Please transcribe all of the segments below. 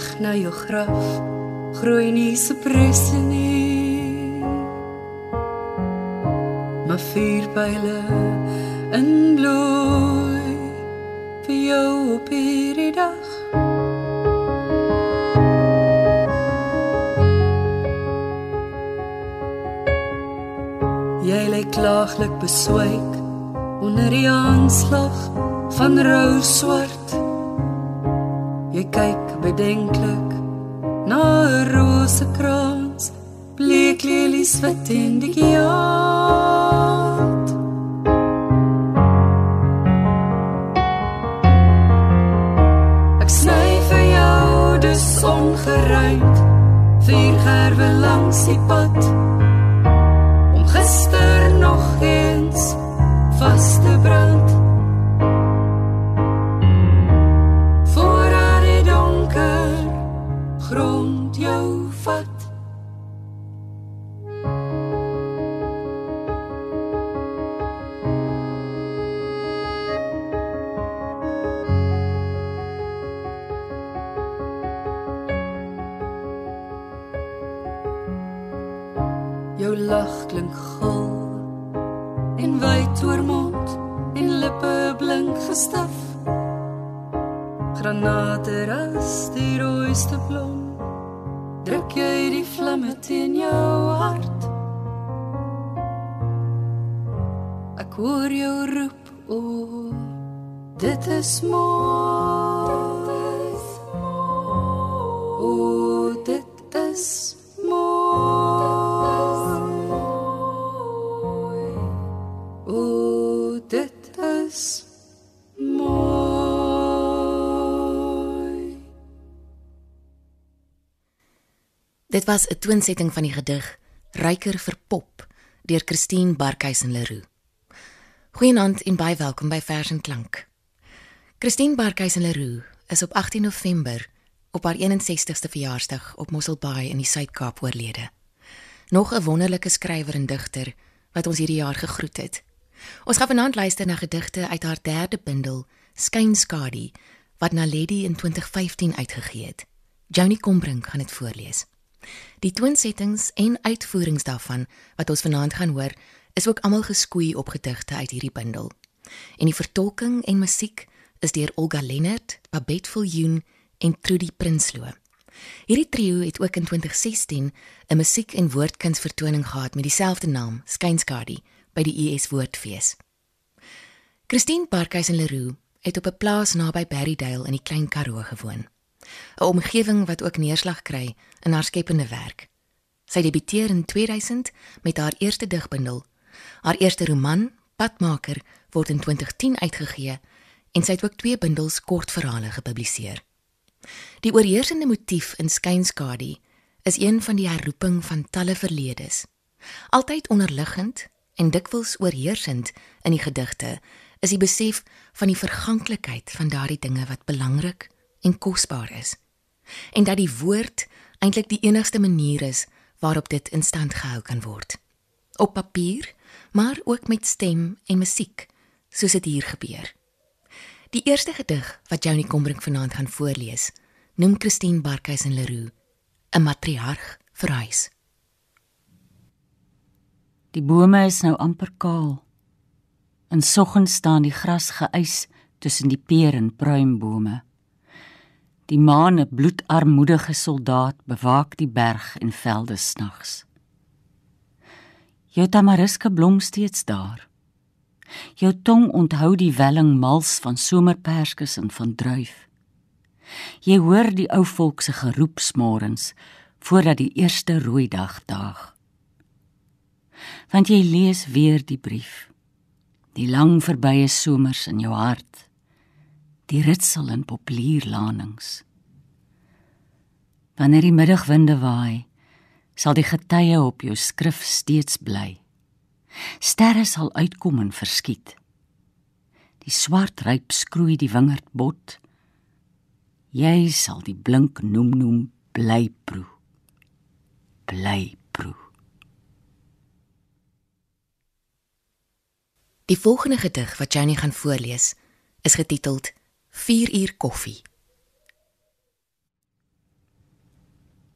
Onderweg na jou graf groei nie sepresse nie. Maar vier pile in bloei vir jou op hierdie dag. Jy lê klaaglik beswyk onder die aanslag van rou swart. Jy kyk bedenklik na 'n rose krans, bleek lelies wat in die gul en wyd oor mond en lippe blink gestaf. Granate ras die rooiste blom. Druk jy die vlamme teen jou hart. Ek hoor jou roep o, oh, dit is mooi. O, oh, dit is mooi. Dit was 'n toonsetting van die gedig Ryker vir Pop deur Christine Barkhuizen Leroux. Goeienaand en baie welkom by Vers en Klank. Christine Barkhuizen Leroux is op 18 November op haar 61ste verjaarsdag op Mosselbaai in die Suid-Kaap oorlede. Nog 'n wonderlike skrywer en digter wat ons hierdie jaar gegroet het. Ons gaan vanaand luister na gedigte uit haar derde bundel, Skynskadi, wat Naledi in 2015 uitgegee het. Joni Combrink gaan dit voorlees. Die toonsettings en uitvoerings daarvan wat ons vanaand gaan hoor, is ook almal geskoei op gedigte uit hierdie bundel. En die vertolking en musiek is deur Olga Lennert, Babette Viljoen en Trudy Prinsloo. Hierdie trio het ook in 2016 'n musiek- en woordkunsvertoning gehad met dieselfde naam, Skynskadi, by die US Woordfees. Christine Parkhuizen Leroux het op 'n plaas naby Berrydale in die Klein Karoo gewoon. 'n Omgewing wat ook neerslag kry in haar skepende werk. Sy debuteer in 2000 met haar eerste digbundel. Haar eerste roman, Padmaker, word in 2010 uitgegee en sy het ook twee bundels kortverhale gepubliseer. Die oorheersende motief in Skynskadi is een van die herroeping van talle verledes. Altyd onderliggend en dikwels oorheersend in die gedigte is die besef van die verganklikheid van daardie dinge wat belangrik en kosbaar is. En dat die woord eintlik die enigste manier is waarop dit in stand gehou kan word. Op papier, maar ook met stem en musiek, soos dit hier gebeur. Die eerste gedig wat Joni Combrink vanaand gaan voorlees, noem Christine Barkhuizen Leroux 'n matriarg verhuis. Die bome is nou amper kaal. In soggens staan die gras geëis tussen die peer en pruimbome. Die maan, 'n bloedarmoedige soldaat, bewaak die berg en velde snags. Jou tamariske blom steeds daar. Jou tong onthou die welling mals van somerperskes en van druif. Jy hoor die ou volk se geroep smorens voordat die eerste rooi dag daag. Want jy lees weer die brief. Die lang verbye somers in jou hart. Die ritsel in populierlanings. Wanneer die middagwinde waai, sal die getye op jou skrif steeds bly. Sterre sal uitkom en verskiet. Die swart ryp skroei die wingerd bot. Jy sal die blink noem noem bly proe. Bly proe. Die volgende gedig wat Janie gaan voorlees, is getiteld 4 uur koffie.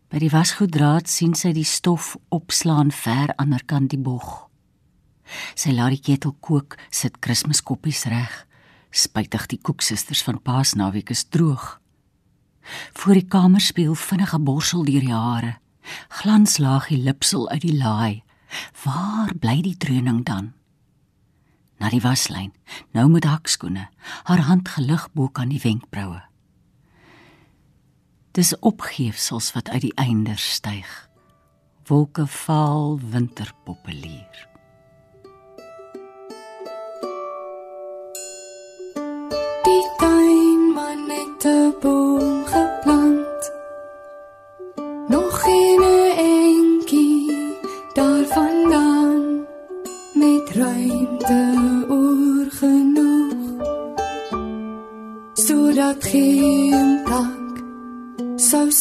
By die wasgoeddraad sien sy die stof opslaan ver aanderkant die bog. Sy laat die ketel kook, sit Kersskoppies reg. Spytig die koeksusters van Paasnaweek is droog. Voor die kamerspieël vinnige borsel deur die hare. Glanslaagie lipsel uit die laai. Waar bly die dreuning dan? Na die waslyn, nou met hakskoene, haar hand gelig bo kan die wenkbroue. Dis opgeefsels wat uit die einder styg. Wolke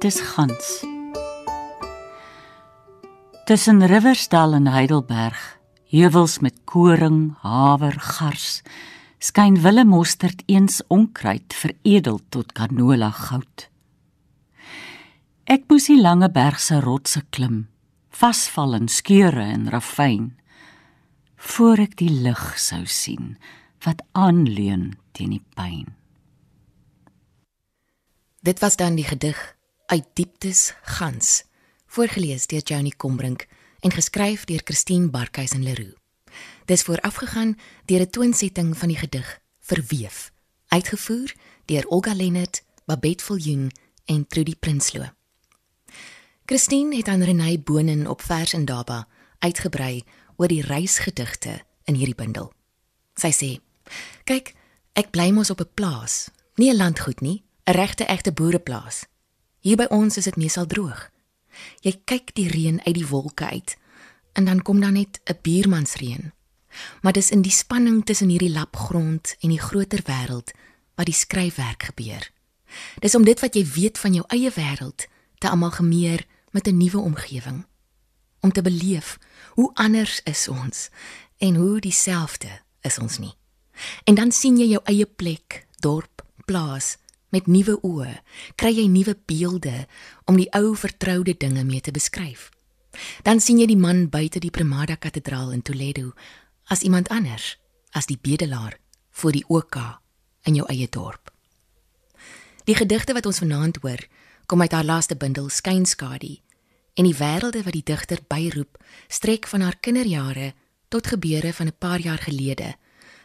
dieptes gans. Tussen Riversdal en Heidelberg, heuwels met koring, haver, gars, skyn willemosterd eens onkruid veredel tot canola goud. Ek moes die lange berg se rotse klim, vasval in skeure en ravyn, voor ek die lig sou sien wat aanleun teen die pyn. Dit was dan die gedig Uit dieptes gans, voorgeles deur Johnny Combrink en geskryf deur Christine Barkhuizen Leroux. Dis voorafgegaan deur 'n toonsetting van die gedig Verweef, uitgevoer deur Olga Lennert, Babette Viljoen en Trudy Prinsloo. Christine het aan Renay Bonen op vers en daba uitgebrei oor die reisgedigte in hierdie bundel. Sy sê: "Kyk, ek bly mos op 'n plaas, nie 'n landgoed nie, 'n regte egte boereplaas. Hier by ons is dit meesal droog. Jy kyk die reën uit die wolke uit en dan kom dan net 'n buurmansreën. Maar dis in die spanning tussen hierdie lapgrond en die groter wêreld wat die skryfwerk gebeur. Dis om dit wat jy weet van jou eie wêreld te amalgameer met 'n nuwe omgewing. Om te beleef hoe anders is ons en hoe dieselfde is ons nie. En dan sien jy jou eie plek, dorp, plaas met nuwe oë, kry jy nuwe beelde om die ou vertroude dinge mee te beskryf. Dan sien jy die man buite die Premada Kathedraal in Toledo as iemand anders, as die bedelaar voor die oka in jou eie dorp. Die gedigte wat ons vanaand hoor, kom uit haar laaste bundel Skynskadu en die wêrelde wat die digter byroep, strek van haar kinderjare tot gebeure van 'n paar jaar gelede.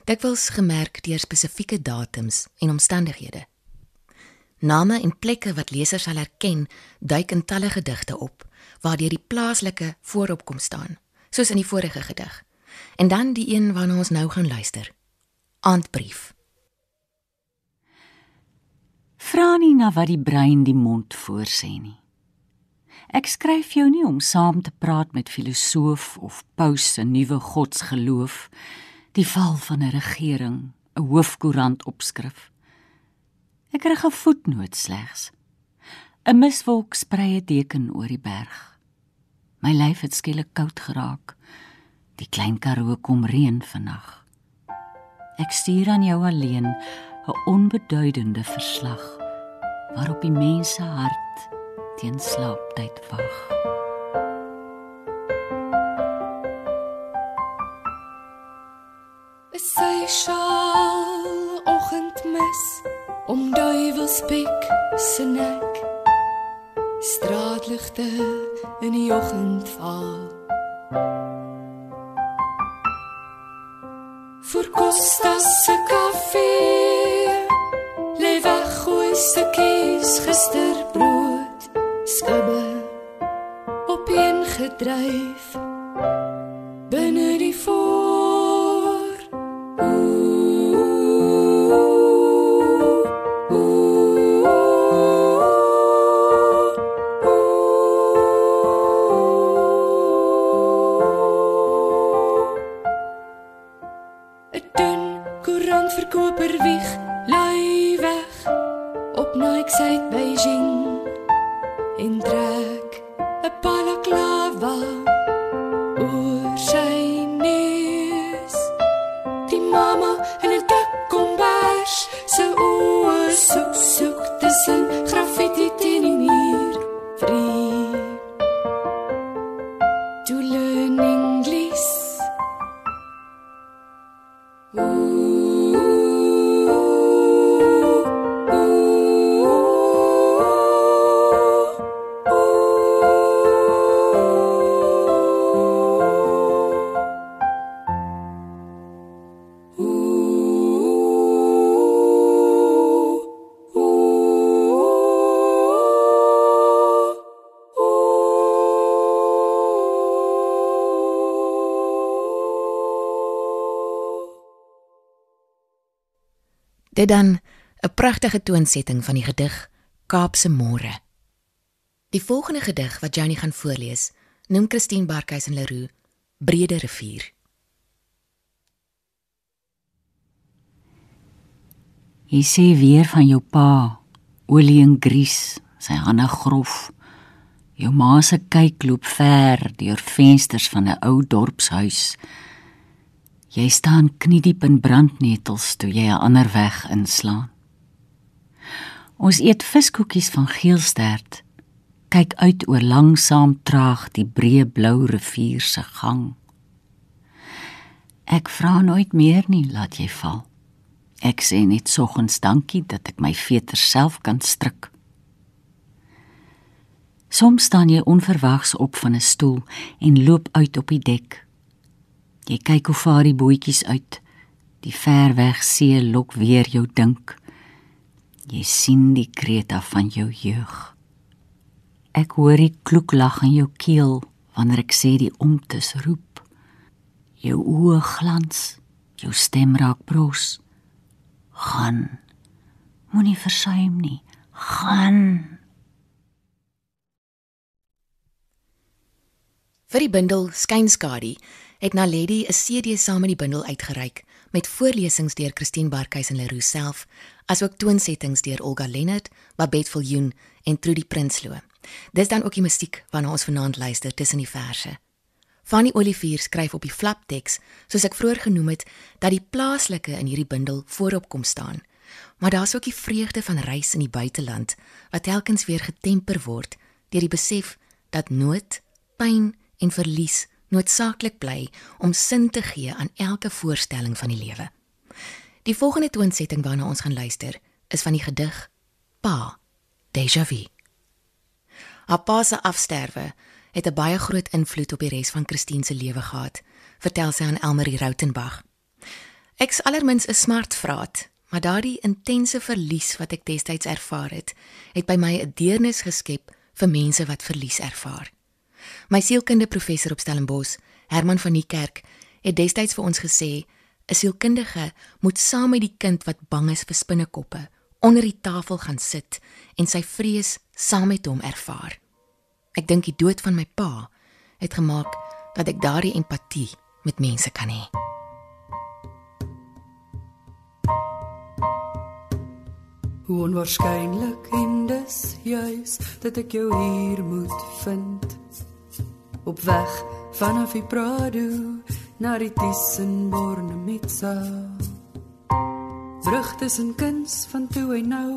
Dikwels gemerk deur spesifieke datums en omstandighede. Name en plekke wat lesers sal herken, duik in talle gedigte op waardeur die plaaslike voorop kom staan, soos in die vorige gedig. En dan die een waarna ons nou gaan luister. Aandbrief. Vra nie na wat die brein die mond voorsê nie. Ek skryf jou nie om saam te praat met filosoof of paus 'n nuwe godsgeloof, die val van 'n regering, 'n hoofkoerant opskrif. Ek kry 'n voetnoot slegs. 'n Miswolk sprei 'n deken oor die berg. My lyf het skielik koud geraak. Die klein Karoo kom reën vannag. Ek stuur aan jou alleen 'n onbeduidende verslag waarop die mense hart teen slaaptyd wag. Duiwelspek se nek. Straatligte in die oggend val. Vir Costa se koffie lê weg goeie stukkies gisterbrood. Skibbe op een gedryf Dit dan 'n pragtige toonsetting van die gedig Kaapse Môre. Die volgende gedig wat Janie gaan voorlees, noem Christine Barkhuis en Leroux Brede rivier. Jy sê weer van jou pa, olie en gries, sy hande grof. Jou ma se kyk loop ver deur vensters van 'n ou dorpshuis. Jy staan kniediep in brandnetels toe jy 'n ander weg inslaan. Ons eet viskoekies van geelstert. Kyk uit oor langsaam traag die breë blou rivier se gang. Ek vra nooit meer nie, laat jy val. Ek sê net soggens dankie dat ek my veters self kan stryk. Soms staan jy onverwags op van 'n stoel en loop uit op die dek. Jy kyk hoe vaar die bootjies uit. Die ver weg see lok weer jou dink. Jy sien die kreta van jou jeug. Ek hoor die kloeklag in jou keel wanneer ek sê die omtes roep. Jou oë glans, jou stem raak bros. Gaan. Moenie versuim nie. Gaan. Vir die bundel Skynskadi het Naledi 'n CD saam met die bundel uitgereik met voorlesings deur Christine Barkhuis en Leroux self, asook toonsettings deur Olga Lennard, Babette Viljoen en Trudy Prinsloo. Dis dan ook die musiek waarna ons vanaand luister tussen die verse. Fanny Olivier skryf op die flapteks, soos ek vroeër genoem het, dat die plaaslike in hierdie bundel voorop kom staan. Maar daar's ook die vreugde van reis in die buiteland wat telkens weer getemper word deur die besef dat nood, pyn en verlies noodsaaklik bly om sin te gee aan elke voorstelling van die lewe. Die volgende toonsetting waarna ons gaan luister, is van die gedig Pa, Déjà vu. Haar pa se afsterwe het 'n baie groot invloed op die res van Christine se lewe gehad, vertel sy aan Elmarie Rautenbach. Ek's allermins 'n smartvraat, maar daardie intense verlies wat ek destyds ervaar het, het by my 'n deernis geskep vir mense wat verlies ervaar. My sielkundige professor op Stellenbosch, Herman van die Kerk, het destyds vir ons gesê 'n sielkundige moet saam met die kind wat bang is vir spinnekoppe onder die tafel gaan sit en sy vrees saam met hom ervaar. Ek dink die dood van my pa het gemaak dat ek daardie empatie met mense kan hê. Hoe onwaarskynlik en dis juis dat ek jou hier moet vind. Op weg vanaf die Prado na die Tissenborne Mitsa. Brug tussen kuns van toe en nou.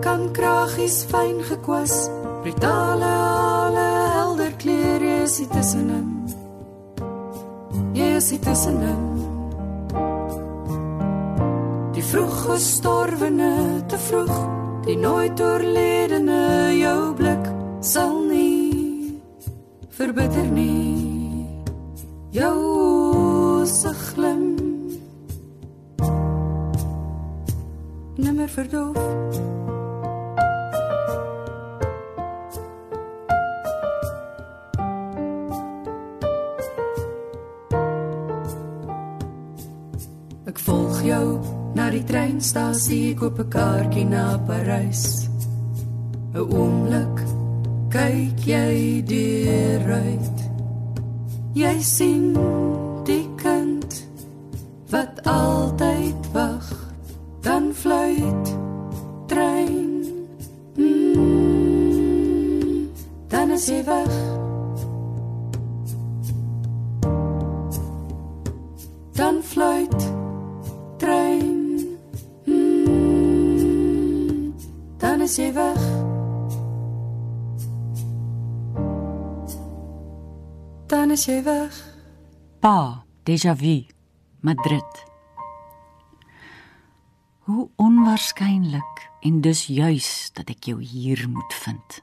Kan kragies fyn gekwas, brutale alle helder kleur jy sit tussenin. Jy sit tussenin. Die vroeg gestorwene te vroeg, die nooit oorledene jou blik sal nie verbitter nie. Jou se glim nimmer verdoof. Ek volg jou na die treinstasie, koop 'n kaartjie na Parys. 'n Oomblik kyk jy deuruit. Jy sien die kind wat altyd wag, dan fluit trein. Mm, dan is hy weg. Dan fluit trein. Mm, dan is hy weg. Dan is jy weg. Pa, déjà vu, Madrid. Hoe onwaarskynlik en dus juis dat ek jou hier moet vind.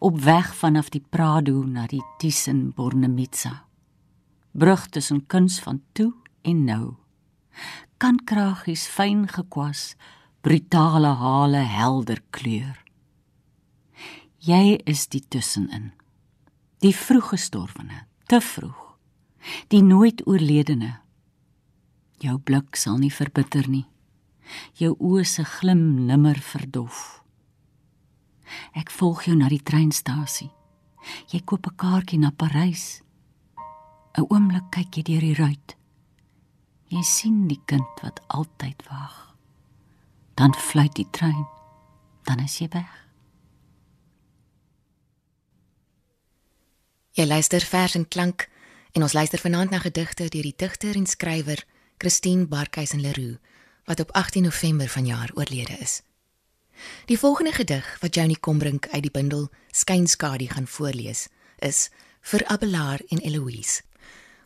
Op weg vanaf die Prado na die Thyssen Bornemisza. Brug tussen kuns van toe en nou. Kan kragies fyn gekwas, brutale hale helder kleur. Jy is die tussenin. Die vroeggestorwene, te vroeg. Die nooit oorledene. Jou blik sal nie verbitter nie. Jou oë se glim nimmer verdof. Ek volg jou na die treinstasie. Jy koop 'n kaartjie na Parys. 'n Oomblik kyk jy deur die ruit. Jy sien die kind wat altyd wag. Dan fluit die trein. Dan is jy weg. Jy luister vers en klank en ons luister vanaand na gedigte deur die digter en skrywer Christine Barkhuizen Leroux wat op 18 November vanjaar oorlede is. Die volgende gedig wat Johnny Combrink uit die bundel Skynskadu gaan voorlees is vir Abelard en Eloise.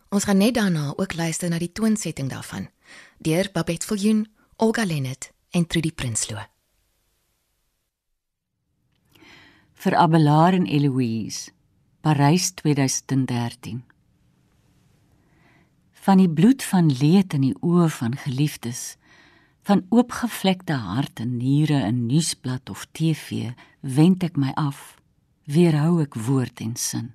Ons gaan net daarna ook luister na die toonsetting daarvan deur Babette Viljoen, Olga Lennet en Trudy Prinsloo. Vir Abelard en Eloise Parys 2013 Van die bloed van leed in die oë van geliefdes van oopgevlekte harte niere in nuusblad of TV wend ek my af weerhou ek woord en sin.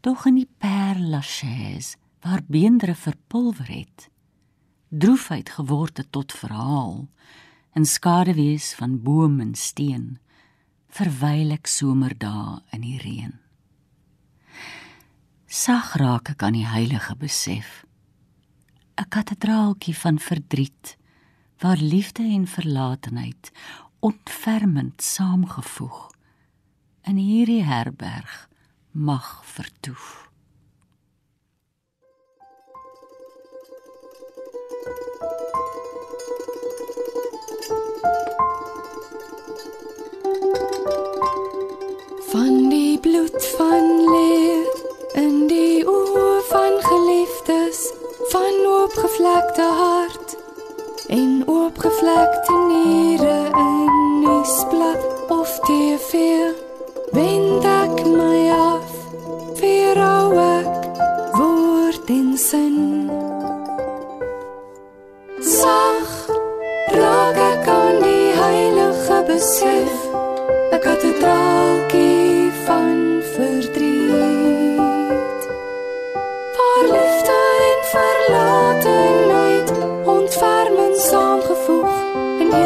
Doch in die Père Lachaise waar beendre verpulver het droefheid geword het tot verhaal in skaduwees van boom en steen verwyl ek somerdae in die reën. Sag raak ek aan die heilige besef. 'n Kathedraaltjie van verdriet waar liefde en verlatenheid ontfermend saamgevoeg in hierdie herberg mag vertoef. Die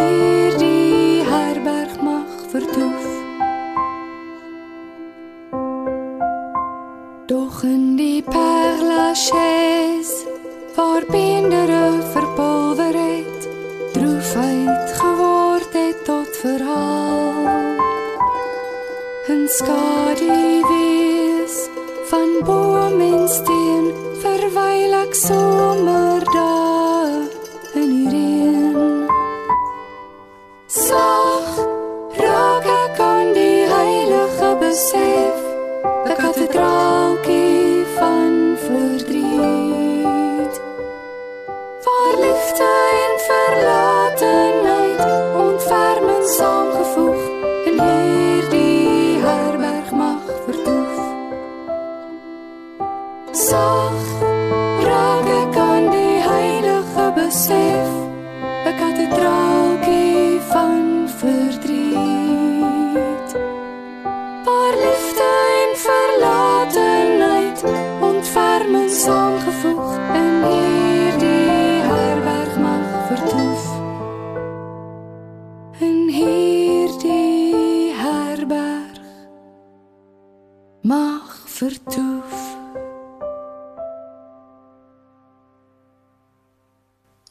in 'n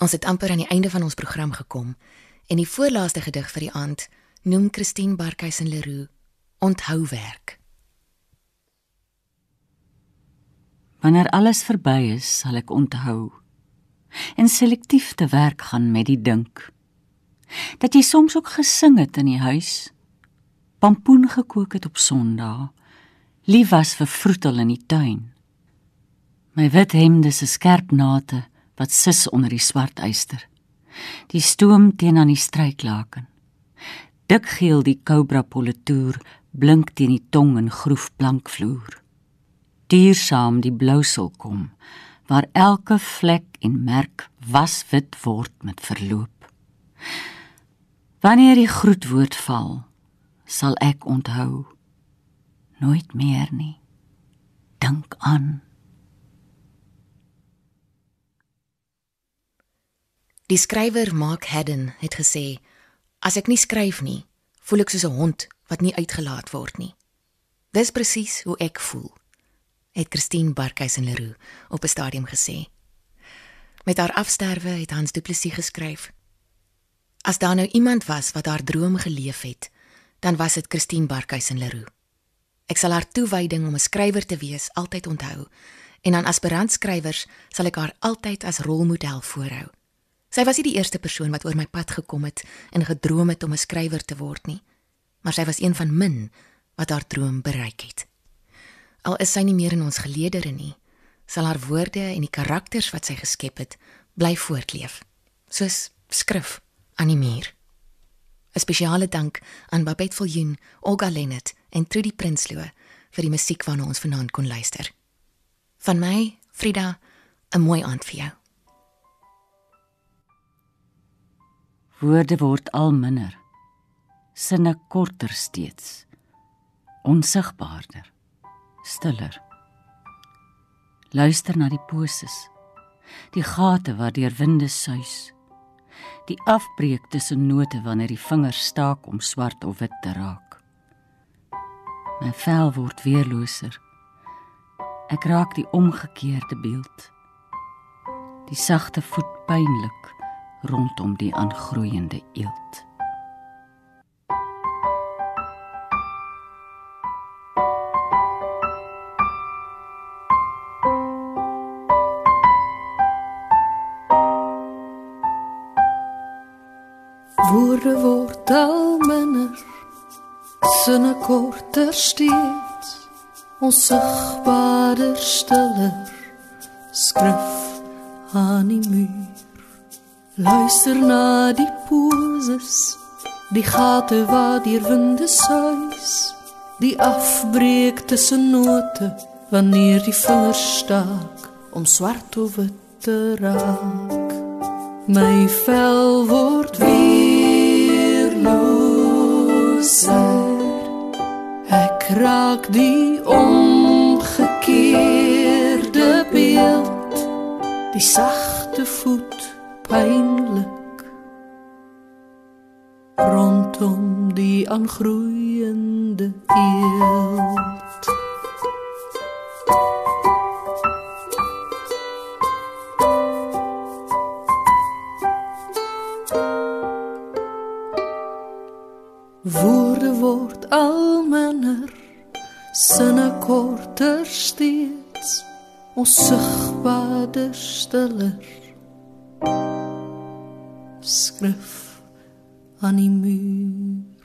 Ons het amper aan die einde van ons program gekom en die voorlaaste gedig vir die aand noem Christine Barkhuizen Leroux Onthou werk. Wanneer alles verby is, sal ek onthou en selektief te werk gaan met die dink. Dat jy soms ook gesing het in die huis, pampoen gekook het op Sondag, lief was vir vroetel in die tuin. My wit hemde se skerp nate wat sis onder die swart eyster. Die stoom teen aan die stryklaken. Dik geel die cobra politoer blink teen die tong en groef blankvloer. Duursaam die blousel kom waar elke vlek en merk waswit word met verloop. Wanneer die groetwoord val, sal ek onthou nooit meer nie. Dink aan Die skrywer Mark Haddon het gesê: "As ek nie skryf nie, voel ek soos 'n hond wat nie uitgelaat word nie." Dis presies hoe ek voel, het Christine Barkhuizen Leroux op 'n stadium gesê. Met haar afsterwe het Hans Du Plessis geskryf: As daar nou iemand was wat haar droom geleef het, dan was dit Christine Barkhuizen Leroux. Ek sal haar toewyding om 'n skrywer te wees altyd onthou en aan aspirant skrywers sal ek haar altyd as rolmodel voorhou. Sy was nie die eerste persoon wat oor my pad gekom het en gedroom het om 'n skrywer te word nie, maar sy was een van min wat haar droom bereik het. Al is sy nie meer in ons geleedere nie, sal haar woorde en die karakters wat sy geskep het, bly voortleef, soos skrif aan die muur. 'n Spesiale dank aan Babette Viljoen, Olga Lennet en Trudy Prinsloo vir die musiek waarna ons vanaand kon luister. Van my, Frida, 'n mooi aand vir jou. Woorde word al minder. Sinne korter steeds. Onsigbaarder. Stiller. Luister na die poses. Die gate waardeur winde suis. Die afbreek tussen note wanneer die vingers staak om swart of wit te raak. My vel word weerloser. Ek raak die omgekeerde beeld. Die sagte voet pynlik rondom die aangroeiende eeld. Woorde word al minder, sinne korter steeds, onsigbaarder stiller, skrif aan die muur. Luister na die poses, die gate waar die winde suis, die afbreek tussen note wanneer die vingers staak om swart of wit te raak. My vel word weerloser. Ek raak die omgekeerde beeld, die sagte voet pynlik rondom die aangroeiende eeld. Woorde word al minder, sinne korter steeds, ons sigbaarder stiller skrif aan die muur